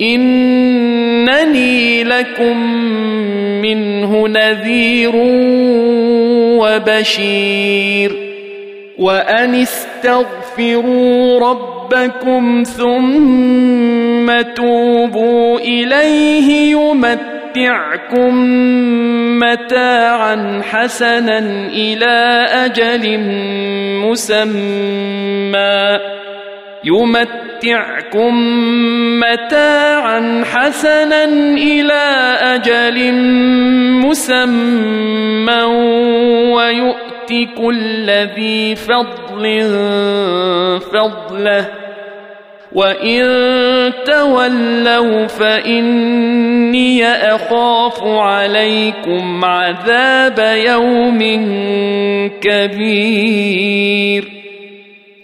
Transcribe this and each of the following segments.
إنني لكم منه نذير وبشير. وأن استغفروا ربكم ثم توبوا إليه يمتعكم متاعا حسنا إلى أجل مسمى. يمتعكم متاعا حسنا إلى أجل مسمى ويؤت كل ذي فضل فضله. وإن تولوا فإني أخاف عليكم عذاب يوم كبير.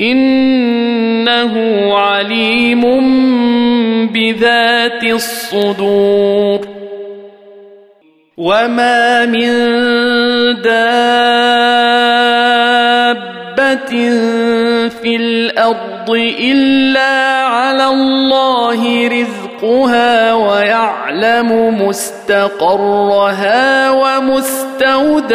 إنه عليم بذات الصدور. وما من دابه في الأرض الا على الله رزقها ويعلم مستقرها ومستودعها.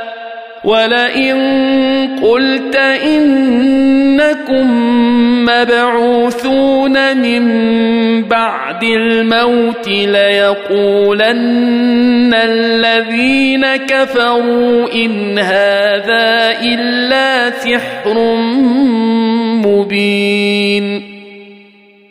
ولئن قلت إنكم مبعوثون من بعد الموت ليقولن الذين كفروا إن هذا إلا سحر مبين.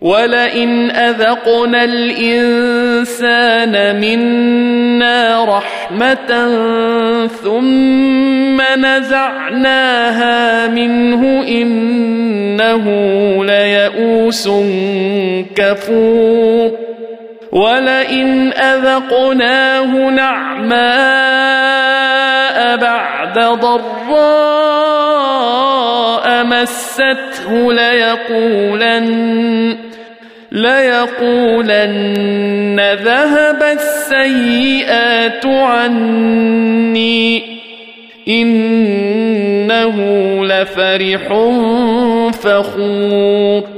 ولئن اذقنا الانسان منا رحمه ثم نزعناها منه انه ليئوس كفور ولئن اذقناه نعماء بعد ضراء مسته ليقولن ليقولن ذهب السيئات عني. إنه لفرح فخور.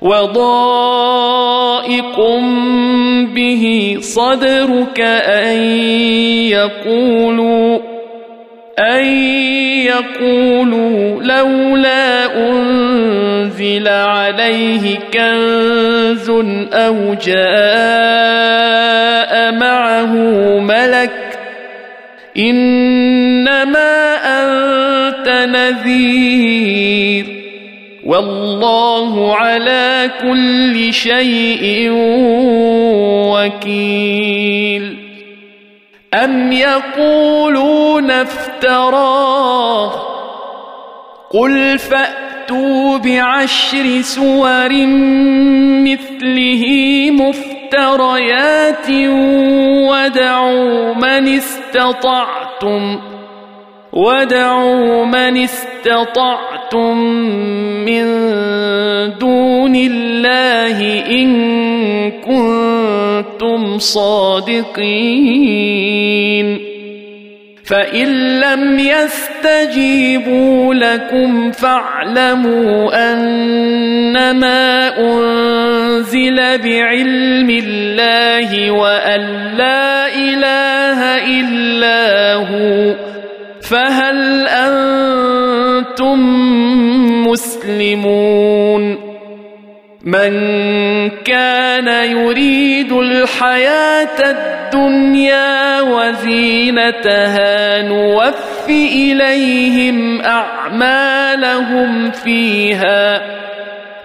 وضائق به صدرك أن يقولوا أن يقولوا لولا أنزل عليه كنز أو جاء معه ملك إنما أنت نذير والله على كل شيء وكيل. أم يقولون افتراه؟ قل فأتوا بعشر سور مثله مفتريات ودعوا من استطعتم. ودعوا من استطعتم من دون الله إن كنتم صادقين فإن لم يستجيبوا لكم فاعلموا أنما أنزل بعلم الله وأن لا إله إلا هو فهل أنتم مسلمون؟ من كان يريد الحياة الدنيا وزينتها نوف إليهم أعمالهم فيها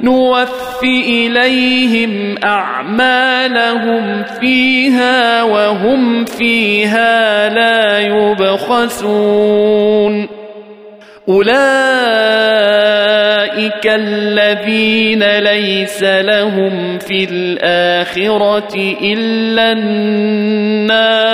نوف إليهم أعمالهم فيها وهم فيها لا يبخسون. أولئك الذين ليس لهم في الآخرة إلا النار.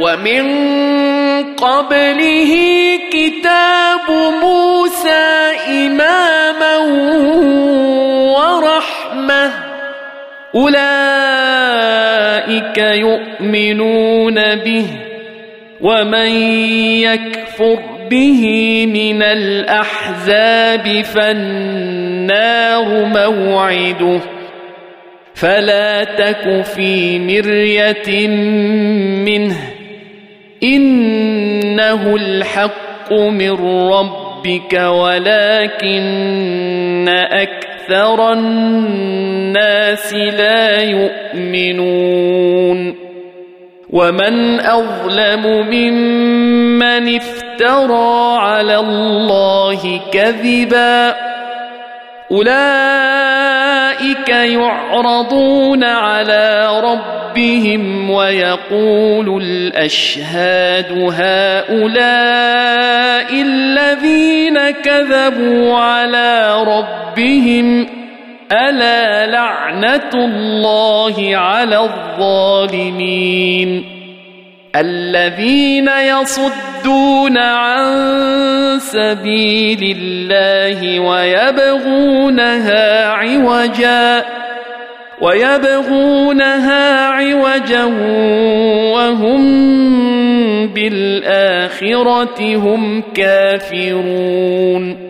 ومن قبله كتاب موسى إماما ورحمة. أولئك يؤمنون به ومن يكفر به من الأحزاب فالنار موعده. فلا تك في مرية منه. إنه الحق من ربك ولكن أكثر الناس لا يؤمنون. ومن أظلم ممن افترى على الله كذبا أولئك يعرضون على ربهم ويقول الأشهاد هؤلاء الذين كذبوا على ربهم ألا لعنة الله على الظالمين الذين يصدون عن سبيل الله ويبغونها عوجا ويبغونها عوجا وهم بالآخرة هم كافرون.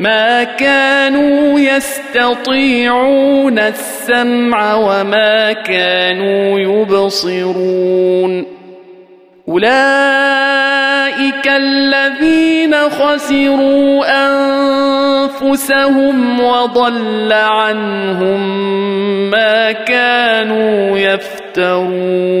ما كانوا يستطيعون السمع وما كانوا يبصرون. أولئك الذين خسروا أنفسهم وضل عنهم ما كانوا يفترون.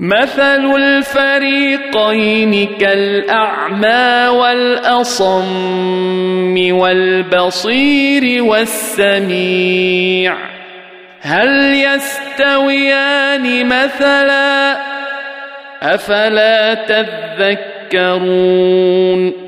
مثل الفريقين كالأعمى والأصم والبصير والسميع. هل يستويان مثلا؟ أفلا تذكرون؟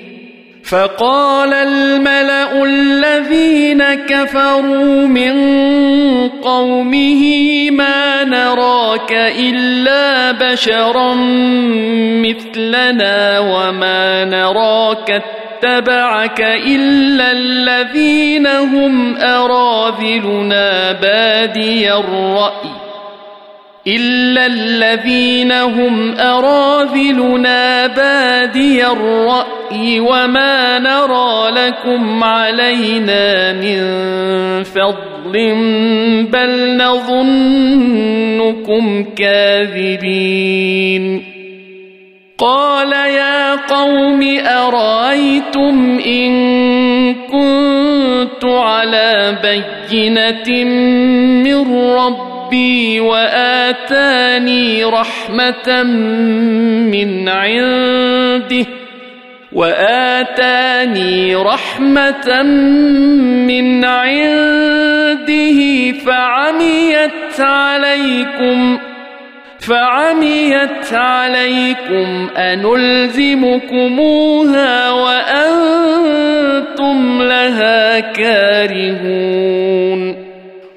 فقال الملأ الذين كفروا من قومه ما نراك إلا بشرا مثلنا وما نراك اتبعك إلا الذين هم أراذلنا بادي الرأي إلا الذين هم أراذلنا بادي الرأي وما نرى لكم علينا من فضل بل نظنكم كاذبين. قال يا قوم أرأيتم إن كنت على بينة من ربي ربي وآتاني رحمة من عنده؟ وآتاني رحمة من عنده فعميت عليكم فعميت عليكم أنلزمكموها وأنتم لها كارهون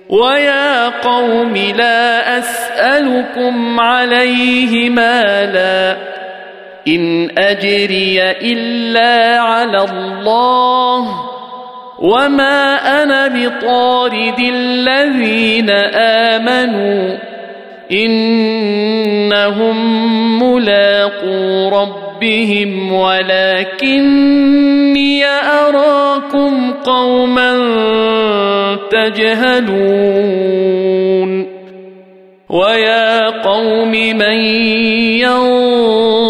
ويا قوم لا أسألكم عليه مالا إن أجري إلا على الله وما أنا بطارد الذين آمنوا إنهم ملاقو ربهم ولكني أراكم قوما تجهلون ويا قوم من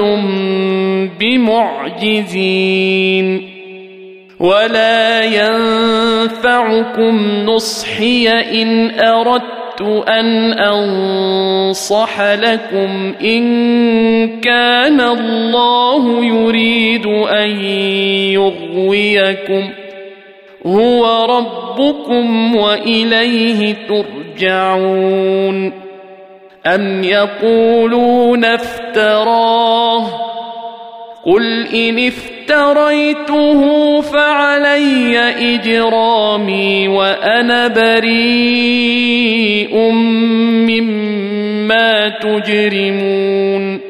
أنتم بمعجزين ولا ينفعكم نصحي ان اردت ان انصح لكم ان كان الله يريد ان يغويكم هو ربكم واليه ترجعون ام يقولون افتراه قل ان افتريته فعلي اجرامي وأنا بريء مما تجرمون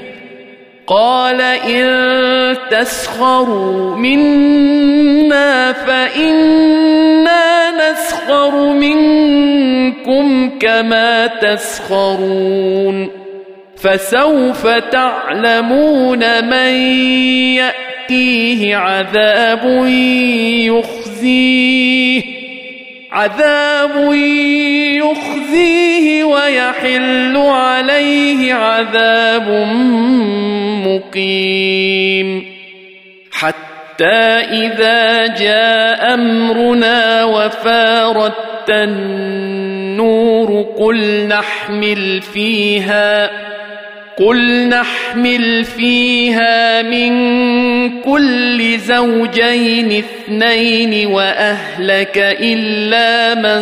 قال إن تسخروا منا فإنا نسخر منكم كما تسخرون فسوف تعلمون من يأتيه عذاب يخزيه عذاب يخزيه ويحل عليه عذاب مقيم. حتى إذا جاء أمرنا وفارت النور قل نحمل فيها قل نحمل فيها من كل زوجين اثنين واهلك الا من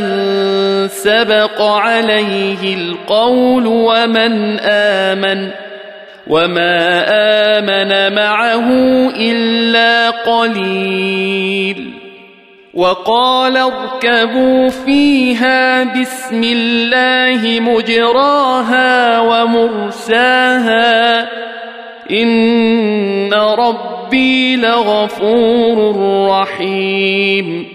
سبق عليه القول ومن امن وما امن معه الا قليل وقال اركبوا فيها بسم الله مجراها ومرساها إن ربي لغفور رحيم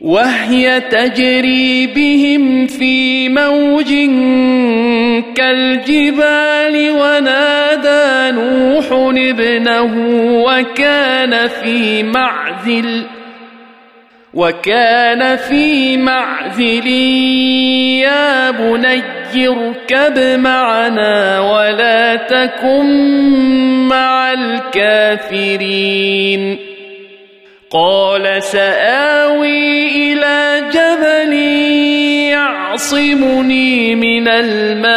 وهي تجري بهم في موج كالجبال ونادى نوح ابنه وكان في معزل وكان في معزل يا بني اركب معنا ولا تكن مع الكافرين. قال سآوي إلى جبل يعصمني من الماء.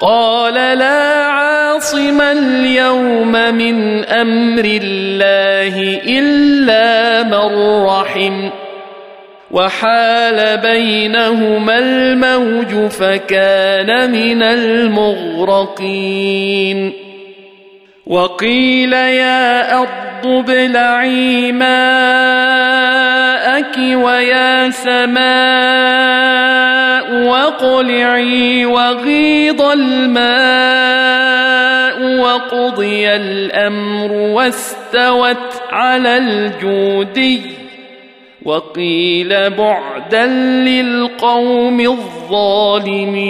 قال لا عاصم اليوم من أمر الله. إلا من رحم وحال بينهما الموج فكان من المغرقين وقيل يا أرض ابلعي ماءك ويا سماء واقلعي وغيض الماء وقضي الأمر واستوت على الجودي وقيل بعدا للقوم الظالمين.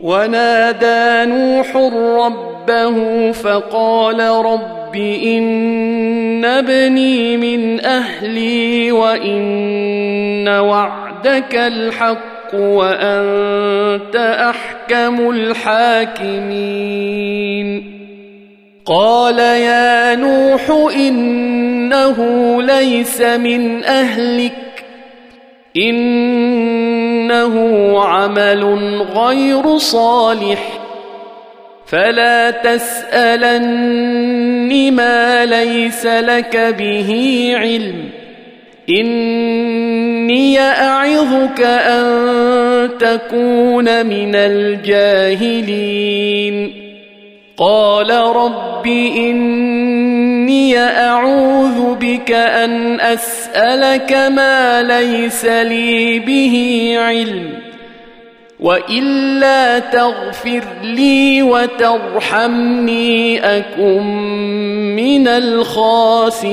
ونادى نوح ربه فقال رب إن ابني من أهلي وإن وعدك الحق. وأنت أحكم الحاكمين. قال يا نوح إنه ليس من أهلك إنه عمل غير صالح فلا تسالن ما ليس لك به علم. إني أعظك أن تكون من الجاهلين. قال رب إني أعوذ بك أن أسألك ما ليس لي به علم وإلا تغفر لي وترحمني أكن من الخاسرين.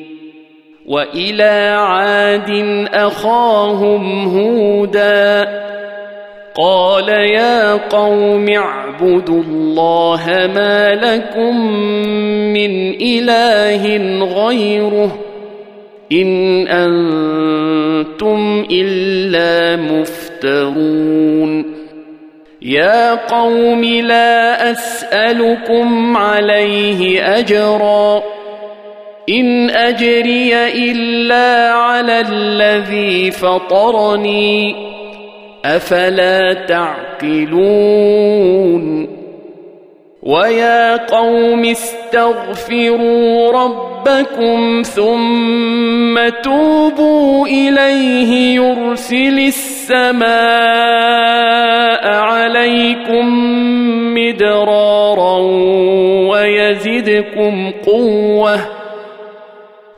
وإلى عاد أخاهم هودا قال يا قوم اعبدوا الله ما لكم من إله غيره إن أنتم إلا مفترون يا قوم لا أسألكم عليه أجرا إن أجري إلا على الذي فطرني. أفلا تعقلون؟ ويا قوم استغفروا ربكم ثم توبوا إليه يرسل السماء عليكم مدرارا ويزدكم قوة.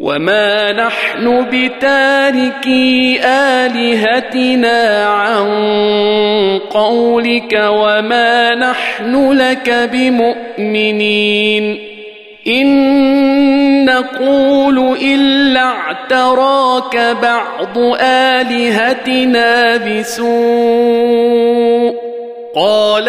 وما نحن بتاركي آلهتنا عن قولك وما نحن لك بمؤمنين إن نقول إلا اعتراك بعض آلهتنا بسوء قال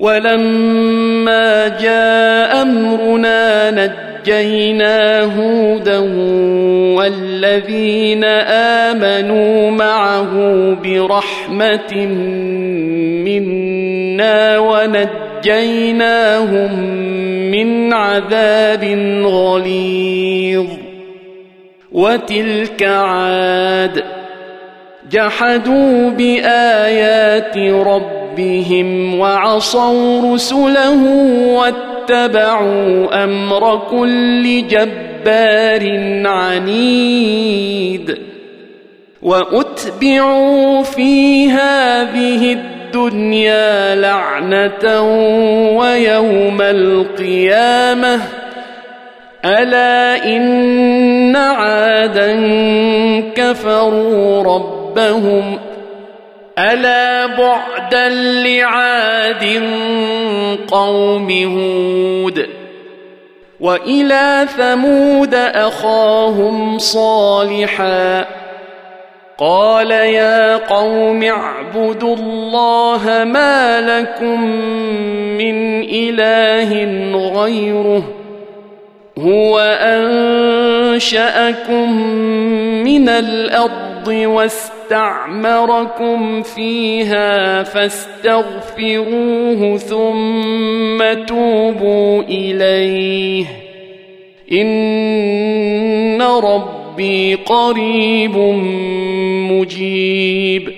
ولما جاء أمرنا نجينا هودا والذين آمنوا معه برحمة منا ونجيناهم من عذاب غليظ. وتلك عاد جحدوا بآيات ربهم وعصوا رسله واتبعوا أمر كل جبار عنيد وأتبعوا في هذه الدنيا لعنة ويوم القيامة ألا إن عادا كفروا ربهم ألا بعدا لعاد قوم هود وإلى ثمود أخاهم صالحا قال يا قوم اعبدوا الله ما لكم من إله غيره هو أنشأكم من الأرض واستقروا استعمركم فيها فاستغفروه ثم توبوا إليه. إن ربي قريب مجيب.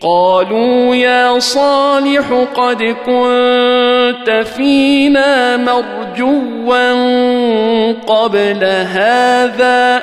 قالوا يا صالح قد كنت فينا مرجوا قبل هذا.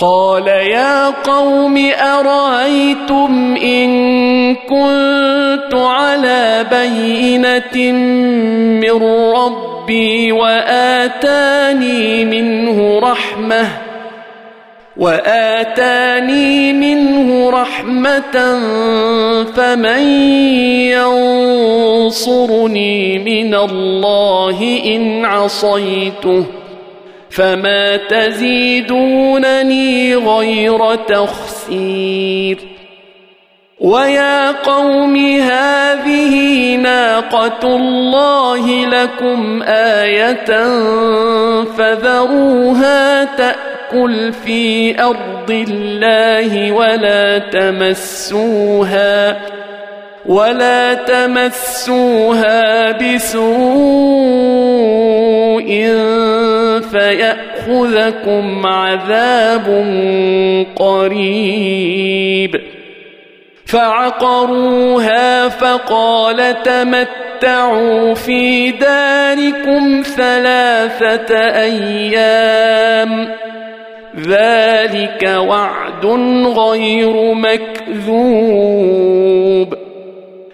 قال يا قوم أرأيتم إن كنت على بينة من ربي وآتاني منه رحمة وآتاني منه رحمة فمن ينصرني من الله إن عصيته فما تزيدونني غير تخسير ويا قوم هذه ناقة الله لكم آية فذروها تأكل في أرض الله ولا تمسوها ولا تمسوها بسوء فيأخذكم عذاب قريب. فعقروها فقال تمتعوا في داركم ثلاثة أيام. ذلك وعد غير مكذوب.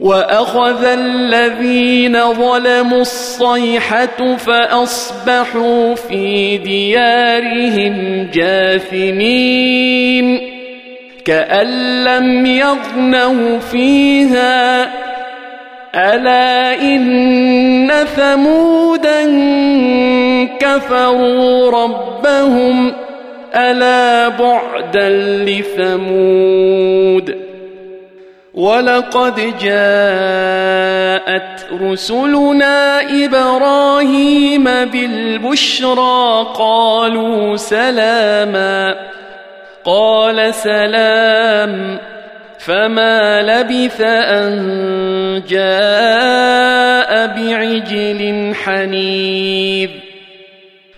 وأخذ الذين ظلموا الصيحة فأصبحوا في ديارهم جاثمين كأن لم يغنوا فيها ألا إن ثمودا كفروا ربهم ألا بعدا لثمود ولقد جاءت رسلنا إبراهيم بالبشرى قالوا سلاما قال سلام فما لبث ان جاء بعجل حنيذ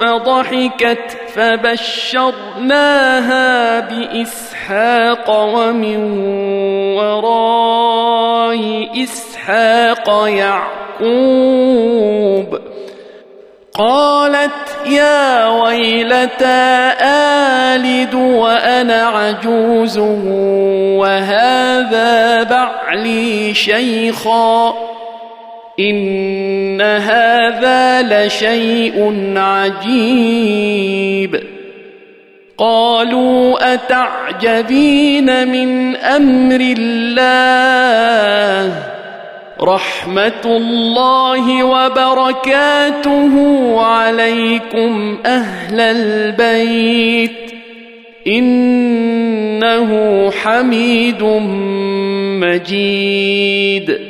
فضحكت فبشرناها بإسحاق ومن وراء إسحاق يعقوب قالت يا ويلتى آلد وأنا عجوز وهذا بعلي شيخا إن هذا لشيء عجيب. قالوا أتعجبين من أمر الله؟ رحمة الله وبركاته عليكم أهل البيت. إنه حميد مجيد.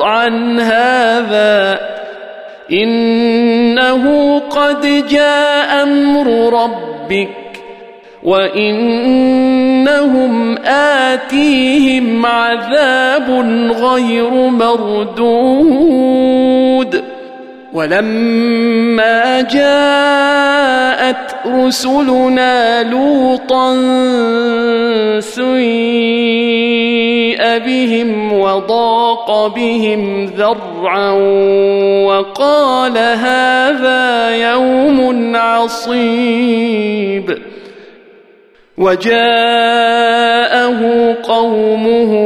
عن هذا. إنه قد جاء أمر ربك وإنهم آتيهم عذاب غير مردود. ولما جاءت رسلنا لوطا سيء بهم وضاق بهم ذرعا وقال هذا يوم عصيب. وجاءه قومه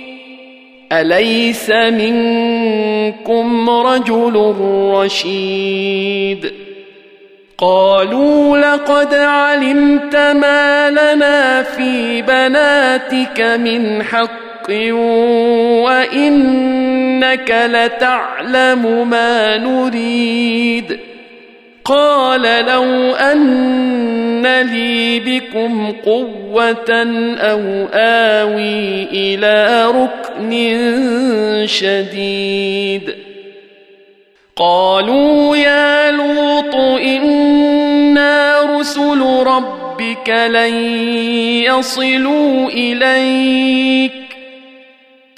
أليس منكم رجل رشيد؟ قالوا لقد علمت ما لنا في بناتك من حق وإنك لتعلم ما نريد. قال لو أن لي بكم قوة أو آوي إلى ركن شديد. قالوا يا لوط إنا رسل ربك لن يصلوا إليك.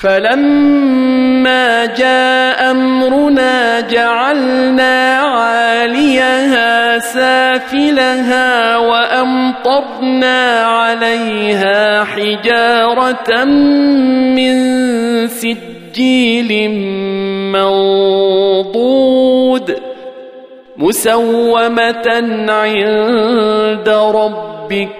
فلما جاء أمرنا جعلنا عاليها سافلها وأمطرنا عليها حجارة من سجيل منضود مسومة عند ربك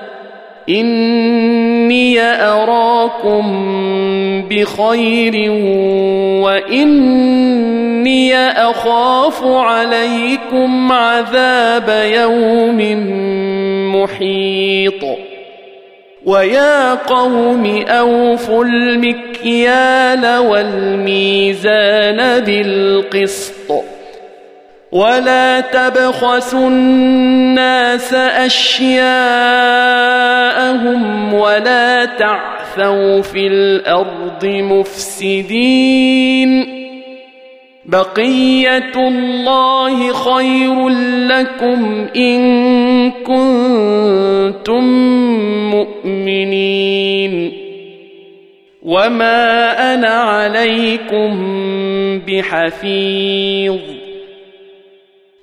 إني أراكم بخير أخاف عليكم عليكم عذاب يوم محيط. ويا قوم أوفوا المكيال والميزان بالقسط. ولا تبخسوا الناس أشياءهم ولا تعثوا في الأرض مفسدين بقية الله خير لكم إن كنتم مؤمنين وما أنا عليكم بحفيظ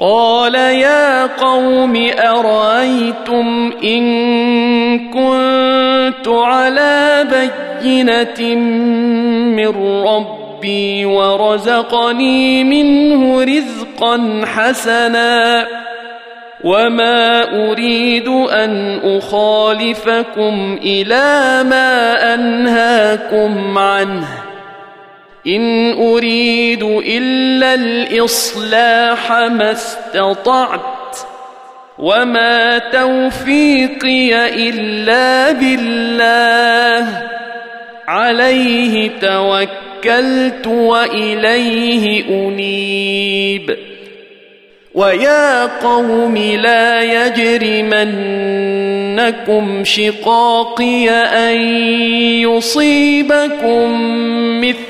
قال يا قوم أرأيتم إن كنت على بينة من ربي ورزقني منه رزقا حسنا وما أريد أن أخالفكم إلى ما أنهاكم عنه إن أريد إلا الإصلاح ما استطعت وما توفيقي إلا بالله عليه توكلت وإليه أنيب ويا قوم لا يجرمنكم شقاقي أن يصيبكم مثل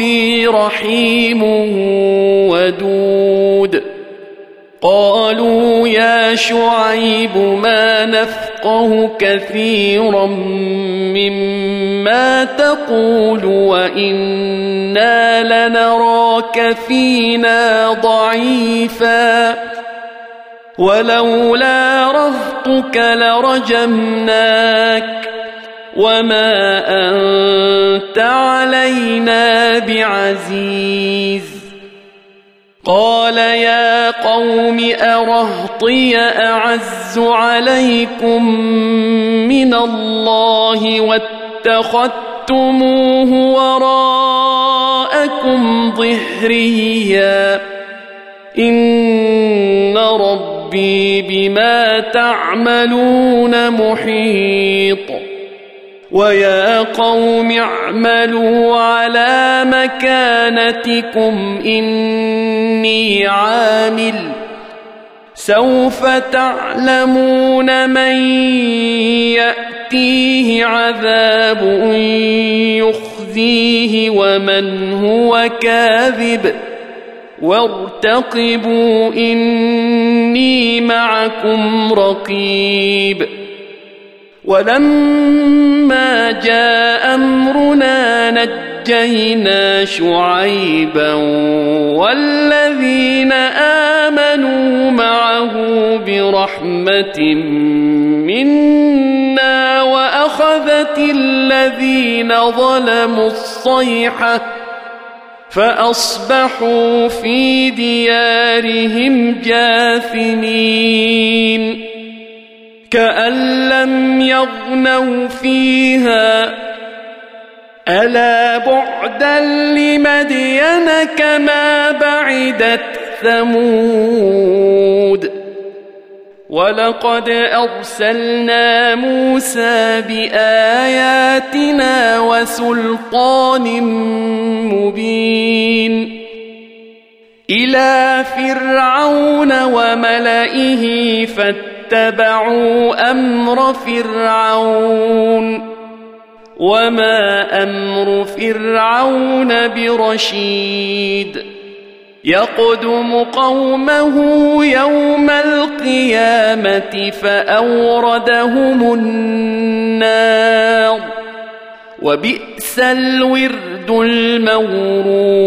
ربي رحيم ودود. قالوا يا شعيب ما نفقه كثيرا مما تقول وإنا لنراك فينا ضعيفا. ولولا رهطك لرجمناك. وما أنت علينا بعزيز. قال يا قوم أرهطي أعز عليكم من الله واتخذتموه وراءكم ظهريا. إن ربي بما تعملون محيط. ويا قوم اعملوا على مكانتكم إني عامل. سوف تعلمون من يأتيه عذاب يخزيه ومن هو كاذب. وارتقبوا إني معكم رقيب. ولما جاء أمرنا نجينا شعيبا والذين آمنوا معه برحمة منا وأخذت الذين ظلموا الصيحة فأصبحوا في ديارهم جاثمين. كأن لم يغنوا فيها. ألا بعدا لمدين كما بعدت ثمود. ولقد أرسلنا موسى بآياتنا وسلطان مبين. إلى فرعون وملئه فاتبعوا أمر فرعون وما أمر فرعون برشيد يقدم قومه يوم القيامة فأوردهم النار وبئس الورد المورود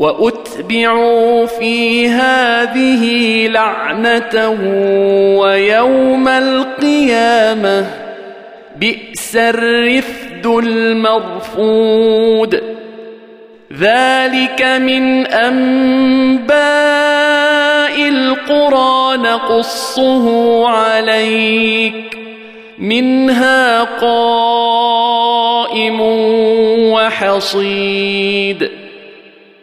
وأتبعوا في هذه لعنة ويوم القيامة بئس الرفد المرفود. ذلك من أنباء القرى نقصه عليك منها قائم وحصيد.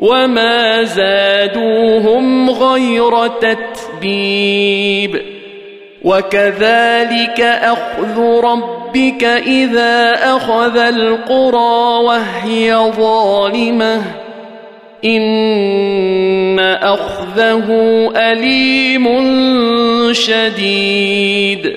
وما زادوهم غير تتبيب وكذلك اخذ ربك اذا اخذ القرى وهي ظالمه ان اخذه اليم شديد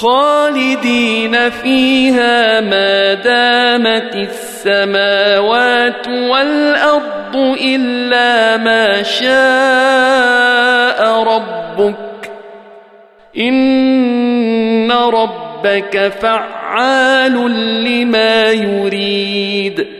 خالدين فيها ما دامت السماوات والأرض إلا ما شاء ربك. إن ربك فعال لما يريد.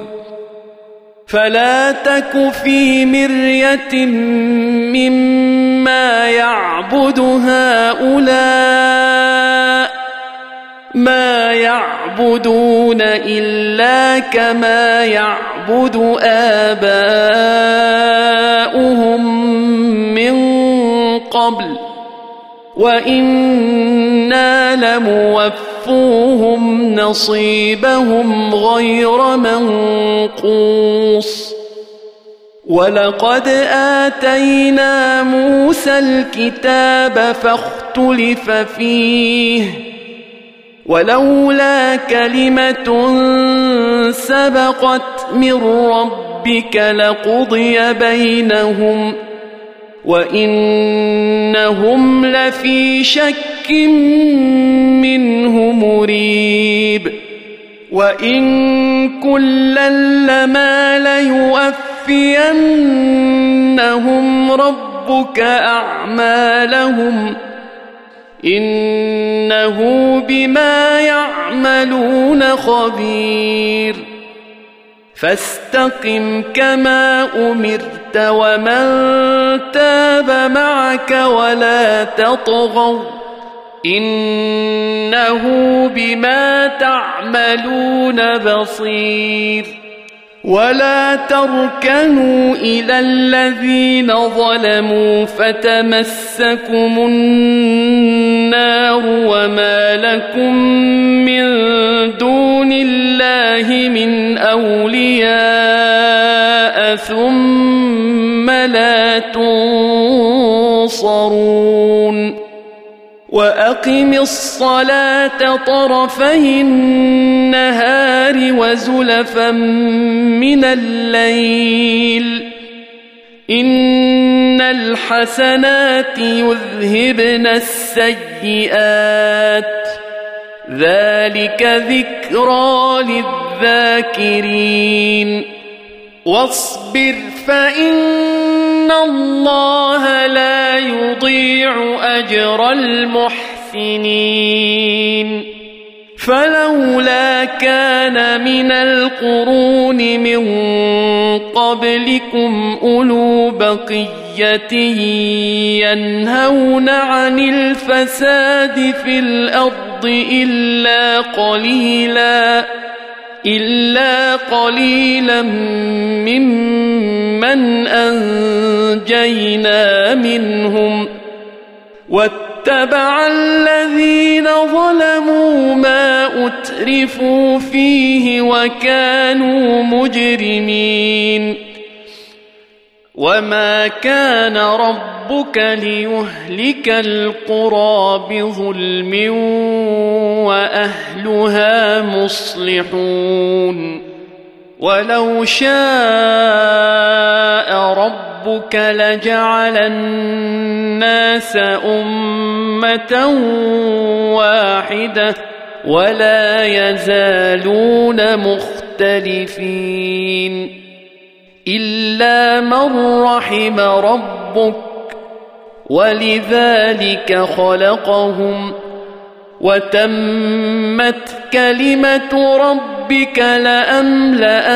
فلا تك في مرية مما يعبد هؤلاء ما يعبدون إلا كما يعبد آباؤهم من قبل وأنا لموفوهم نصيبهم غير منقوص ولقد اتينا موسى الكتاب فاختلف فيه ولولا كلمه سبقت من ربك لقضي بينهم وانهم لفي شك منه مريب وان كلا لما ليوفينهم ربك اعمالهم انه بما يعملون خبير فاستقم كما امرت ومن تاب معك ولا تطغوا إنه بما تعملون بصير. ولا تركنوا إلى الذين ظلموا فتمسكم النار وما لكم من دون الله من أولياء ثم لا تنصرون واقم الصلاه طرفي النهار وزلفا من الليل ان الحسنات يذهبن السيئات ذلك ذكرى للذاكرين واصبر فان الله لا يضيع اجر المحسنين فلولا كان من القرون من قبلكم اولو بقيه ينهون عن الفساد في الأرض الا قليلا إلا قليلا ممن أنجينا منهم واتبع الذين ظلموا ما أترفوا فيه وكانوا مجرمين وما كان ربك ليهلك القرى بظلم واهلها مصلحون ولو شاء ربك لجعل الناس امه واحدة ولا يزالون مختلفين إلا من رحم ربك ولذلك خلقهم وتمت كلمة ربك لأملأن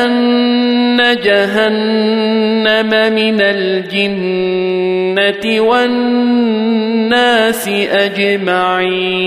جهنم من الجنة والناس أجمعين.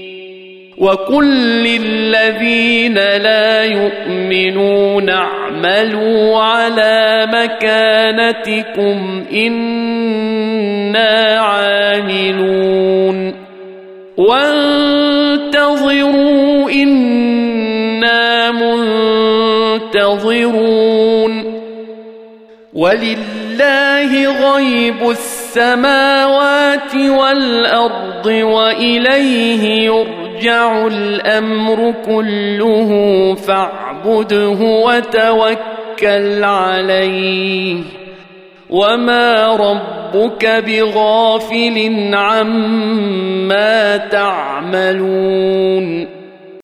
وقل للذين لا يؤمنون اعملوا على مكانتكم إنا عاملون وانتظروا إنا منتظرون ولله غيب السماوات والأرض وإليه يرجع يرجع الأمر كله فاعبده وتوكل عليه. وما ربك بغافل عما تعملون.